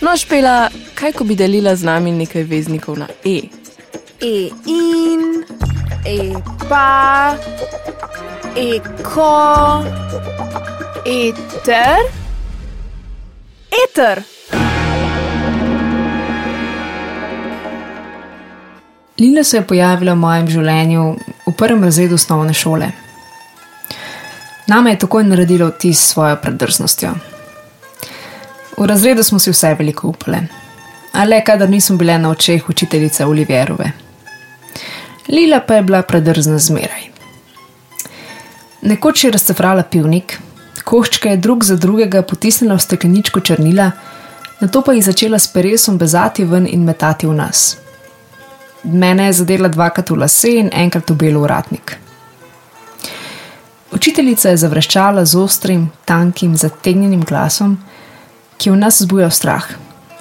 No, špela, kaj ko bi delila z nami nekaj veznikov na E? E in, e pa, e ko, e ter, eter. Lila se je pojavila v mojem življenju v prvem razredu osnovne šole. Nama je takoj naredila vtis s svojo predrznostjo. V razredu smo si vse veliko upale, a le kadar nismo bile na očeh učiteljice Olivierove. Lila pa je bila predrzna zmeraj. Nekoč je razcefrala pivnik, koščke je drug za drugega potisnila v stekleničko črnila, nato pa jih začela s peresom bezati ven in metati v nas. Mene je zadela dvakrat v lase in enkrat v belo uratnik. Učiteljica je zavreščala z ostrim, tankim, zategnjenim glasom, ki v nas zbujal strah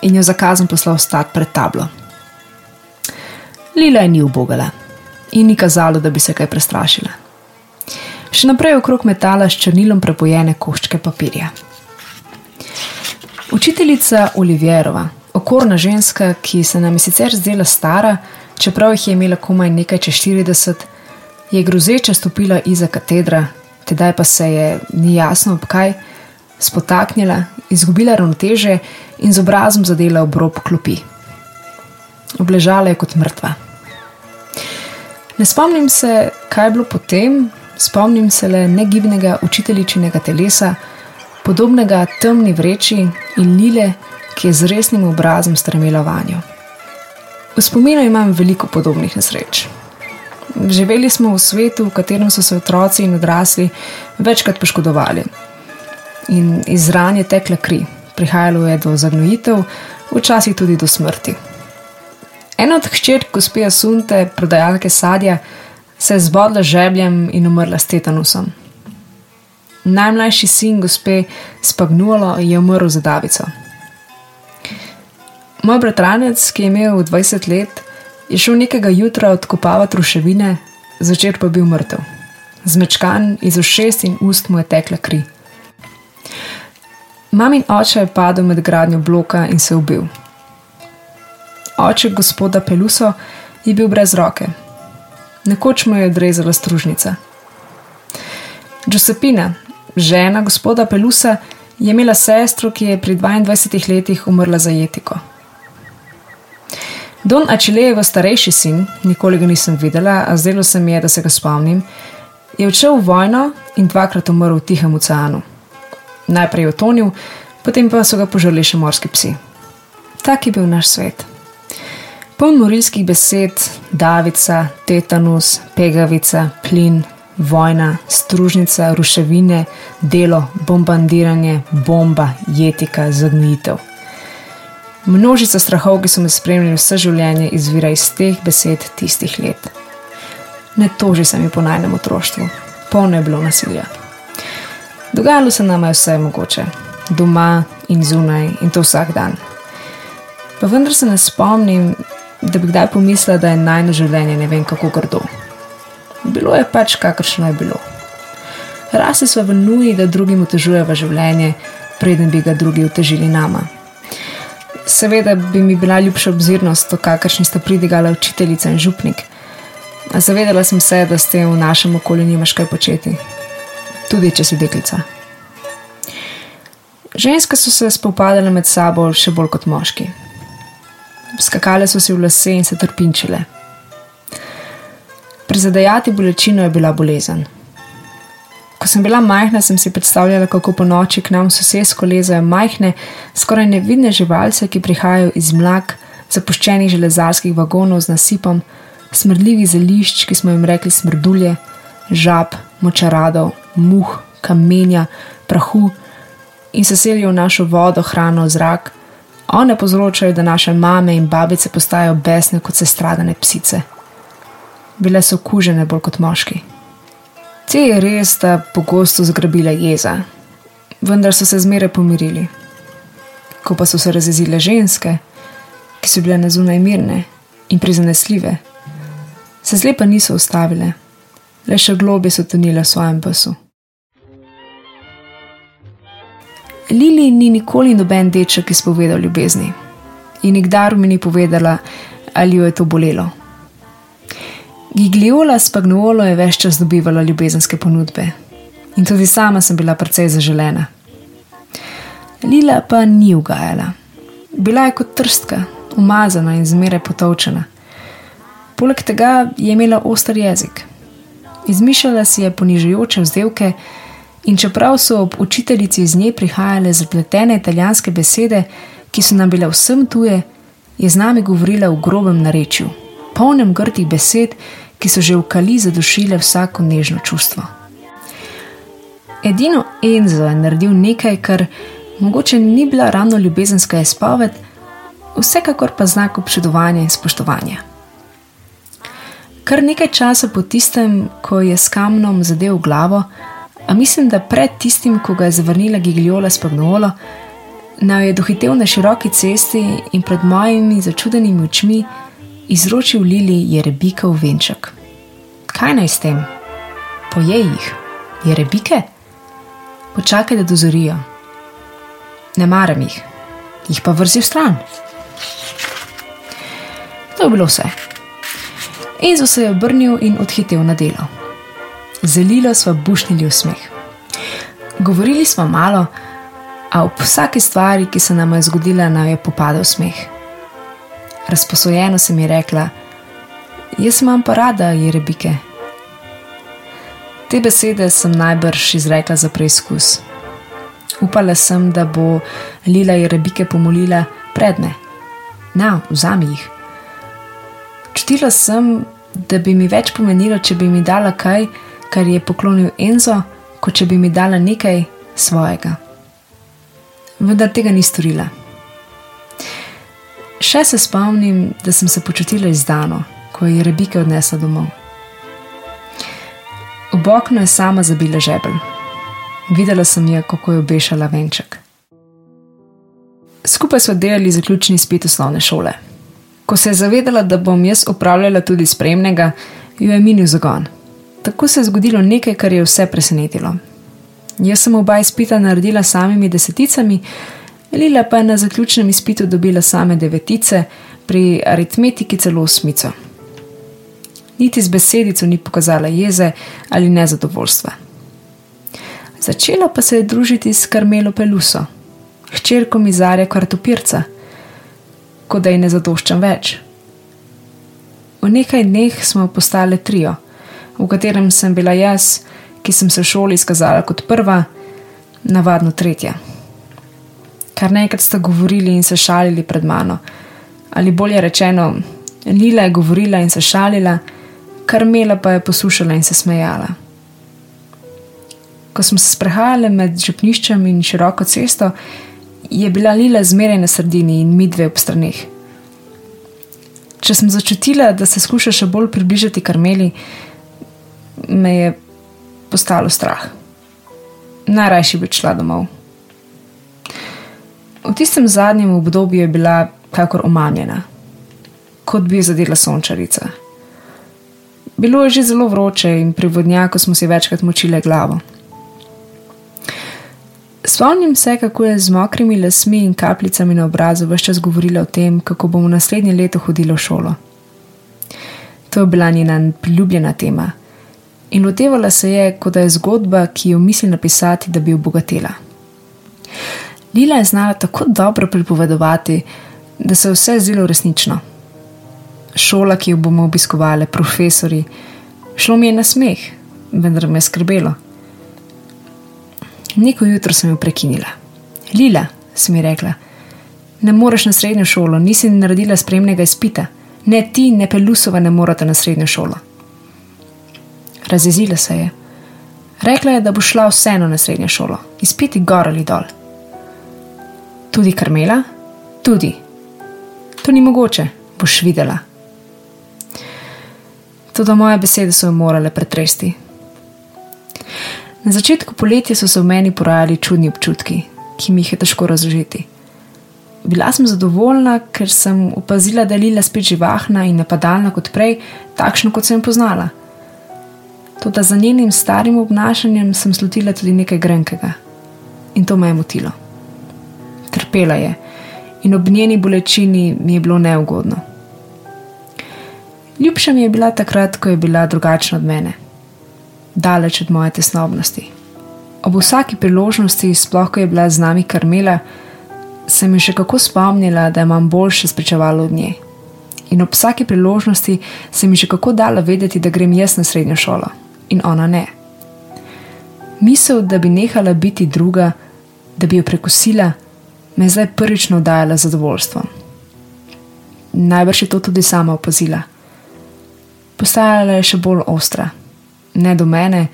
in jo zakazom poslal stati pred tablo. Lila je ni ubogala in ni kazalo, da bi se kaj prestrašila. Še naprej je okrog metala s črnilom prepojene koščke papirja. Učiteljica Olivierova, okorna ženska, ki se nam je sicer zdela stara, čeprav jih je imela komaj nekaj čez 40, je grozeče stopila iza katedra, tedaj pa se je, ni jasno ob kaj, spotaknila, izgubila ravnoteže in z obrazom zadela ob rob klopi. Obležala je kot mrtva. Ne spomnim se, kaj je bilo potem, spomnim se le negibnega učiteljičinega telesa, podobnega temni vreči in lile, ki je z resnim obrazom strmela vanjo. V spominu imam veliko podobnih nesreč. Živeli smo v svetu, v katerem so se otroci in odrasli večkrat poškodovali. In iz ran je tekla kri, prihajalo je do zagnojitev, včasih tudi do smrti. Ena od hčerk, gospe Asunte, prodajalke sadja, se je zbodla žebljem in umrla s tetanusom. Najmlajši sin gospe Spagnuolo je umrl za Davico. Moj bratranec, ki je imel 20 let, je šel nekega jutra odkopavati ruševine, začer pa bil mrtev. Zmečkan iz ušes in ust mu je tekla kri. Mamin oče je padel med gradnjo bloka in se ubil. Oče gospoda Peluso je bil brez roke. Nekoč mu je odrezala stružnica. Giuseppina, žena gospoda Pelusa, je imela sestro, ki je pri 22 letih umrla za jetiko. Don Ačilejev starejši sin, nikoli ga nisem videla, a zdelo se mi je, da se ga spomnim, je odšel v vojno in dvakrat umrl v Tihem oceanu. Najprej je utonil, potem pa so ga požrli še morski psi. Tak je bil naš svet. Poln morilskih besed, davica, tetanus, pegavica, plin, vojna, stružnica, ruševine, delo, bombardiranje, bomba, jetika, zagnojitev. Množica strahov, ki so me spremljali vse življenje, izvira iz teh besed tistih let. Ne toži se mi po najnem otroštvu, polno je bilo nasilja. Dogajalo se nam je vse mogoče, doma in zunaj in to vsak dan. Pa vendar se ne spomnim, da bi kdaj pomislila, da je najno življenje ne vem kako grdo. Bilo je pač kakršno je bilo. Rasli smo v nuji, da drugim otežujemo življenje, preden bi ga drugi otežili nama. Seveda bi mi bila ljubša obzirnost, to kakršni sta pridigala učiteljica in župnik. A zavedala sem se, da s tem v našem okolju nimaš kaj početi, tudi če si deklica. Ženske so se spopadale med sabo še bolj kot moški. Skakale so si v lase in se trpinčile. Prizadajati bolečino je bila bolezen. Ko sem bila majhna, sem si predstavljala, kako po noči k nam sosedsko lezajo majhne, skoraj nevidne živalce, ki prihajajo iz mlak, zapuščenih železarskih vagonov z nasipom, smrdljivih zelišč, ki smo jim rekli smrdulje, žab, močaradov, muh, kamenja, prahu in se selijo v našo vodo, hrano, zrak. One povzročajo, da naše mame in babice postajajo besne kot se stradane psice. Bile so okužene bolj kot moški. Te je res, da pogosto zgrabile jeza, vendar so se zmeraj pomirili. Ko pa so se razjezile ženske, ki so bile na zunaj mirne in prizanesljive, se zlepa niso ustavile, le še globje so tonile v svojem basu. Lili ni nikoli noben deček izpovedal ljubezni in nikdar mi ni povedala, ali jo je to bolelo. Gigliola Spagnuolo je več čas dobivala ljubezenske ponudbe in tudi sama sem bila precej zaželena. Lila pa ni ugajala. Bila je kot trstka, umazana in zmeraj potovčena. Poleg tega je imela oster jezik. Izmišljala si je ponižujoče vzdevke, in čeprav so ob učiteljici iz nje prihajale zapletene italijanske besede, ki so nam bile vsem tuje, je z nami govorila v grobem narečju, polnem grdih besed, ki so že v kali zadušile vsako nežno čustvo. Edino Enzo je naredil nekaj, kar mogoče ni bila ravno ljubezenska izpoved, vsekakor pa znak občudovanja in spoštovanja. Kar nekaj časa po tistem, ko je s kamnom zadev glavo, a mislim, da pred tistim, ko ga je zavrnila Gigliola s Pagnolo, naj je dohitev na široki cesti in pred mojimi začudenimi očmi izročil Lili jerebika v venček. Kaj naj s tem? Pojej jih, jerebike? Počakaj, da dozorijo. Ne maram jih, jih pa vrzi v stran. To je bilo vse. Enzo se je obrnil in odhitel na delo. Zelilo smo bušnili v smeh. Govorili smo malo, a ob vsaki stvari, ki se nam je zgodila, nam je popadal smeh. Razposojeno sem ji rekla: Jaz imam pa rada, jerebike. Te besede sem najbrž izrekla za preizkus. Upala sem, da bo Lila jerebike pomolila predme. Na, vzami jih. Čutila sem, da bi mi več pomenilo, če bi mi dala kaj, kar je poklonil Enzo, kot če bi mi dala nekaj svojega. Vendar tega ni storila. Še se spomnim, da sem se počutila izdano, ko je rebike odnesla domov. V okno je sama zabila žebelj. Videla sem jo, kako je obešala venček. Skupaj smo delali zaključni spet osnovne šole. Ko se je zavedala, da bom jaz upravljala tudi spremnega, jo je minil zagon. Tako se je zgodilo nekaj, kar je vse presenetilo. Jaz sem oba izpita naredila samimi deseticami, Lila pa je na zaključnem izpitu dobila same devetice, pri aritmetiki celo osmico. Niti z besedico ni pokazala jeze ali nezadovoljstva. Začela pa se je družiti s Karmelo Peluso, hčerko Mizarja Kvartopirca, kot da ji ne zadoščam več. V nekaj dneh smo postale trio, v katerem sem bila jaz, ki sem se v šoli izkazala kot prva, navadno tretja. Kar nekaj sta govorili in se šalili pred mano, ali bolje rečeno, Lila je govorila in se šalila, Karmela pa je poslušala in se smejala. Ko smo se sprehajali med župniščem in široko cesto, je bila Lila zmeraj na sredini in midve ob straneh. Če sem začutila, da se skuša še bolj približati Karmeli, me je postalo strah. Najrajši bi šla domov. V tistem zadnjem obdobju je bila kakor omamljena, kot bi jo zadela sončarica. Bilo je že zelo vroče in pri vodnjaku smo si večkrat močile glavo. Spomnim se, kako je z mokrimi lasmi in kapljicami na obrazu vse čas govorila o tem, kako bomo naslednje leto hodili v šolo. To je bila njena priljubljena tema in lotevala se je, kot da je zgodba, ki jo misli napisati, da bi jo obogatila. Lila je znala tako dobro pripovedovati, da se je vse zdelo resnično. Šola, ki jo bomo obiskovali, profesori, šlo mi je na smeh, vendar me je skrbelo. Neko jutro sem jo prekinila. Lila, sem ji rekla, ne moreš na srednjo šolo, nisi naredila spremnega izpita. Ne ti, ne Pelusova ne morate na srednjo šolo. Razjezila se je. Rekla je, da bo šla vseeno na srednjo šolo, izpiti gor ali dol. Tudi Karmela? Tudi. To ni mogoče, boš videla. Tudi moje besede so jo morale pretresti. Na začetku poletja so se v meni porajali čudni občutki, ki mi jih je težko razložiti. Bila sem zadovoljna, ker sem opazila, da je Lila spet živahna in napadalna kot prej, takšno kot sem poznala. Toda za njenim starim obnašanjem sem slutila tudi nekaj grenkega in to me je motilo. trpela je in ob njeni bolečini mi je bilo neugodno. Ljubša mi je bila takrat, ko je bila drugačna od mene, daleč od moje tesnobnosti. Ob vsaki priložnosti, sploh ko je bila z nami karmela, sem jo še kako spomnila, da imam boljše spričevalo od nje. In ob vsaki priložnosti sem ji že kako dala vedeti, da grem jaz na srednjo šolo in ona ne. Misel, da bi nehala biti druga, da bi jo prekusila, me je zdaj prvič navdajala zadovoljstvo. Najbrž je to tudi sama opazila. Postajala je še bolj ostra, ne do mene,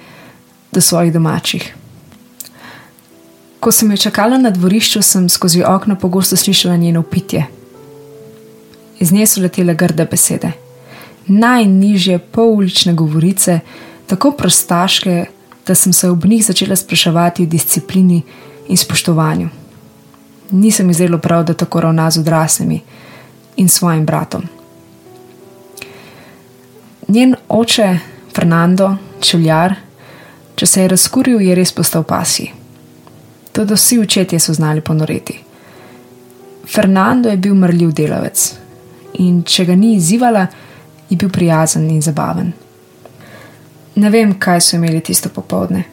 do svojih domačih. Ko sem jo čakala na dvorišču, sem skozi okno pogosto slišala njeno pitje. Iz nje so letele grde besede, najnižje poulične govorice, tako prostaške, da sem se ob njih začela spraševati o disciplini in spoštovanju. Nisem mi zdelo prav, da tako ravna z odraslimi in svojim bratom. Njen oče, Fernando, čevljar, če se je razkuril, je res postal pasji. Tudi vsi očetje so znali ponoreti. Fernando je bil mrljiv delavec in če ga ni izzivala, je bil prijazen in zabaven. Ne vem, kaj so imeli tisto popovdne.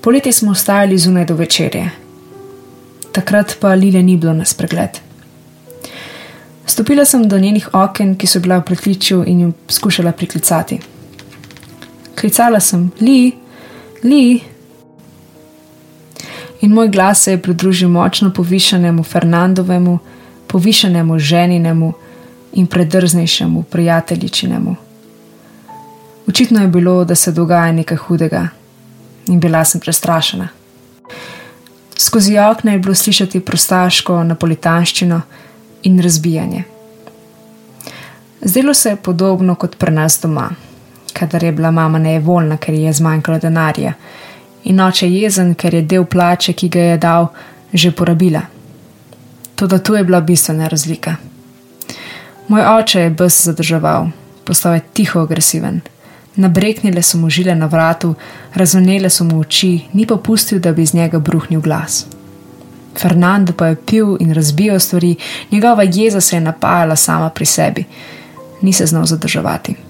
Poleti smo ostajali zunaj do večerje, takrat pa Lile ni bilo na spregled. Stopila sem do njenih oken, ki so bila v pritličju, in jo skušala priklicati. Klicala sem: Li, Li. In moj glas se je pridružil močno povišenemu Fernandovemu, povišenemu ženinemu in predrznejšemu prijateljičinemu. Očitno je bilo, da se dogaja nekaj hudega, in bila sem prestrašena. Skozi okno je bilo slišati prostaško napolitanščino in razbijanje. Zdelo se je podobno kot pri nas doma, kadar je bila mama nevoljna, ker ji je zmanjkalo denarja, in oče jezen, ker je del plače, ki ga je dal, že porabila. Toda tu je bila bistvena razlika. Moj oče je bes zadrževal, postal je tiho agresiven. Nabreknile so mu žile na vratu, razvonele so mu oči, ni pa pustil, da bi iz njega bruhnil glas. Fernando pa je pil in razbijal stvari, njegova jeza se je napajala sama pri sebi. Ni se znal zadrževati.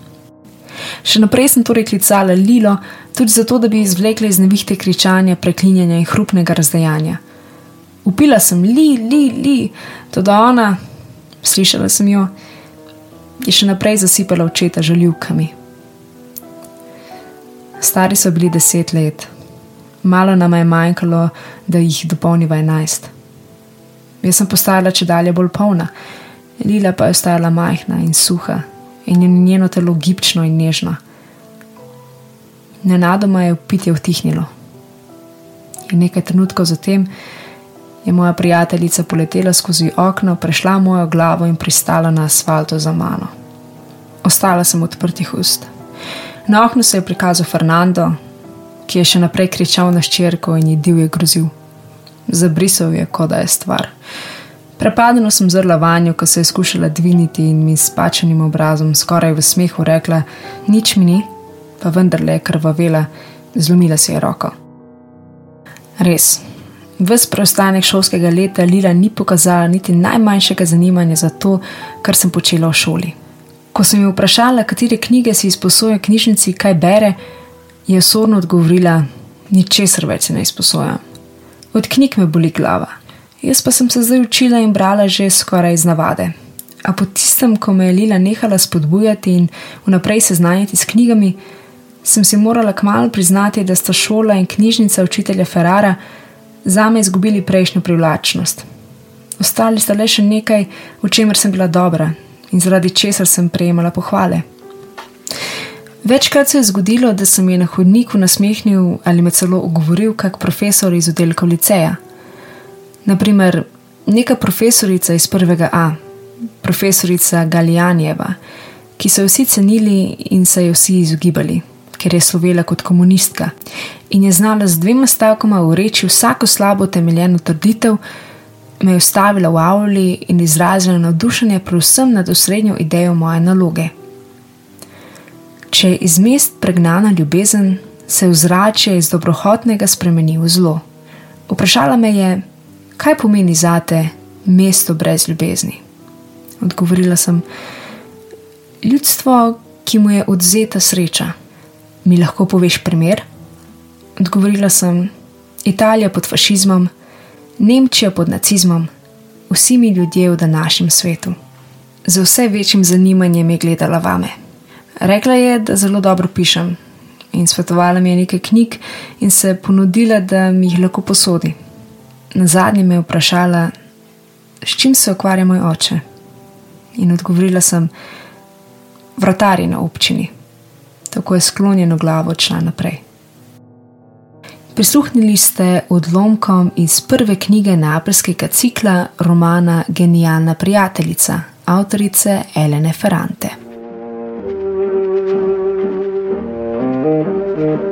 Še naprej sem torej klicala Lilo, tudi zato, da bi izvlekla iz nevihte kričanja, preklinjanja in hrupnega razdajanja. Upila sem li, li, li, tudi ona, slišala sem jo, je še naprej zasipala očeta žaljivkami. Stari so bili deset let, malo nam je manjkalo, da jih dopolniva enajst. Jaz sem postajala če dalje bolj polna, Lila pa je ostajala majhna in suha, in njeno telo gibčno in nežno. Nenadoma je upitje vtihnilo. In nekaj trenutkov zatem je moja prijateljica poletela skozi okno, prešla mojo glavo in pristala na asfaltu za mano. Ostala sem odprtih ust. Na oknu se je prikazal Fernando, ki je še naprej kričal na ščirko in ji divje grozil. Zabrisal je, kot da je stvar. Prepadeno sem zrla vanjo, ko se je skušala dviniti in mi s pačenim obrazom skoraj v smehu rekla: Nič mi ni, pa vendarle je krvavela, zlomila si je roko. Res, ves preostanek šolskega leta Lila ni pokazala niti najmanjšega zanimanja za to, kar sem počela v šoli. Ko sem jo vprašala, katere knjige si izposoja knjižnici, kaj bere, je osorno odgovorila: Ničesar več ne izposoja. Od knjig me boli glava. Jaz pa sem se zdaj učila in brala že skoraj iz navade. A po tistem, ko me je Lila nehala spodbujati in vnaprej seznanjati s knjigami, sem si morala kmalo priznati, da sta šola in knjižnica učitelja Ferrara za me izgubili prejšnjo privlačnost. Ostali sta le še nekaj, v čemer sem bila dobra in zaradi česar sem prejemala pohvale. Večkrat se je zgodilo, da sem je na hodniku nasmehnil ali me celo ogovoril kak profesor iz oddelka liceja. Naprimer, neka profesorica iz prvega A, profesorica Galijanjeva, ki so jo vsi cenili in se jo vsi izogibali, ker je slovela kot komunistka in je znala z dvema stavkoma ureči vsako slabo temeljeno trditev, me je ustavila v avli in izrazila navdušenje predvsem nad osrednjo idejo moje naloge. Če je iz mest pregnana ljubezen, se vzračje iz dobrohotnega spremeni v zlo. Vprašala me je, kaj pomeni zate mesto brez ljubezni? Odgovorila sem: Ljudstvo, ki mu je odzeta sreča. Mi lahko poveš primer? Odgovorila sem: Italija pod fašizmom, Nemčija pod nacizmom, vsi mi ljudje v današnjem svetu. Z vse večjim zanimanjem je gledala vame. Rekla je, da zelo dobro pišem, in svetovala mi je nekaj knjig, in se ponudila, da mi jih lahko posodi. Na zadnje me je vprašala, s čim se ukvarja moj oče. In odgovorila sem: Vratari na občini. Tako je sklonjeno glavo odšla naprej. Prisluhnili ste odlomkom iz prve knjige Napelskega cikla romana Genialna prijateljica avtorice Elene Ferrante. la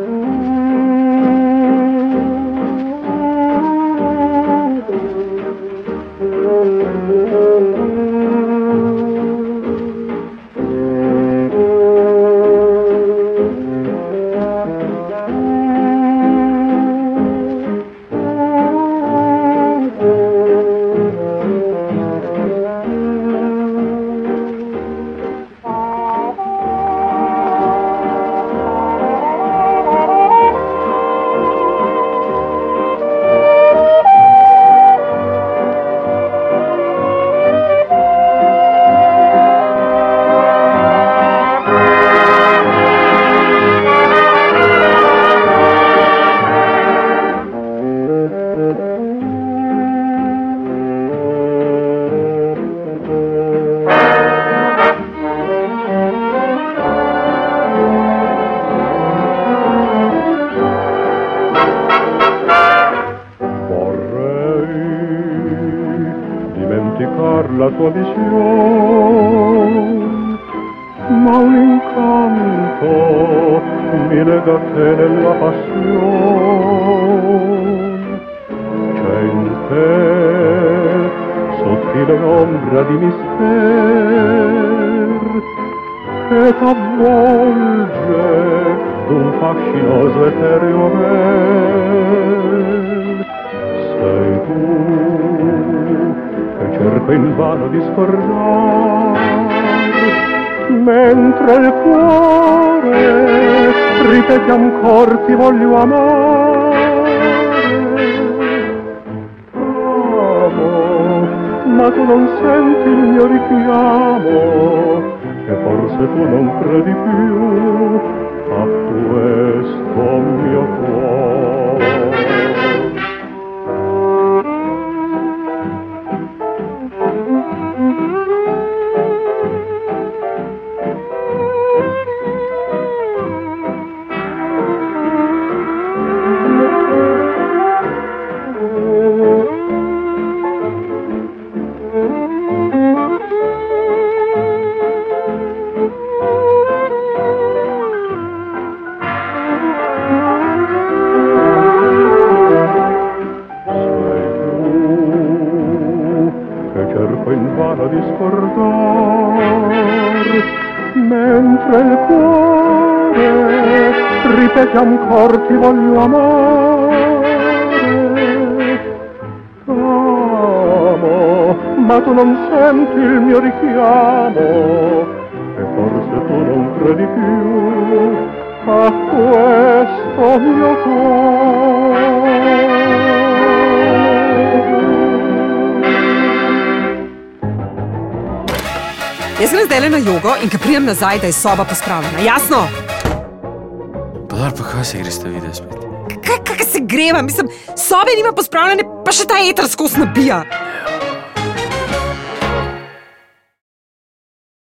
tua visione, ma un incanto mi lega a te nella passione. C'è in te sottile ombra di mister che t'avvolge d'un fascinoso etereo vel. Cerco invano di scordar, mentre il cuore ripete ancor ti voglio amare. Amo, ma tu non senti il mio richiamo, e forse tu non credi più a questo mio cuore. Ma tu non senti il mio richiamo, e forse tu non credi più a questo mio cuore. Jaz grem zdaj na jogo in ko pridem nazaj, da je soba pospravljena. Jasno? Pa dobro, pa kaj se greš videti spet? Kaj, kaj se greva? Mislim, sobe nima pospravljene, pa še ta eter skos nabija.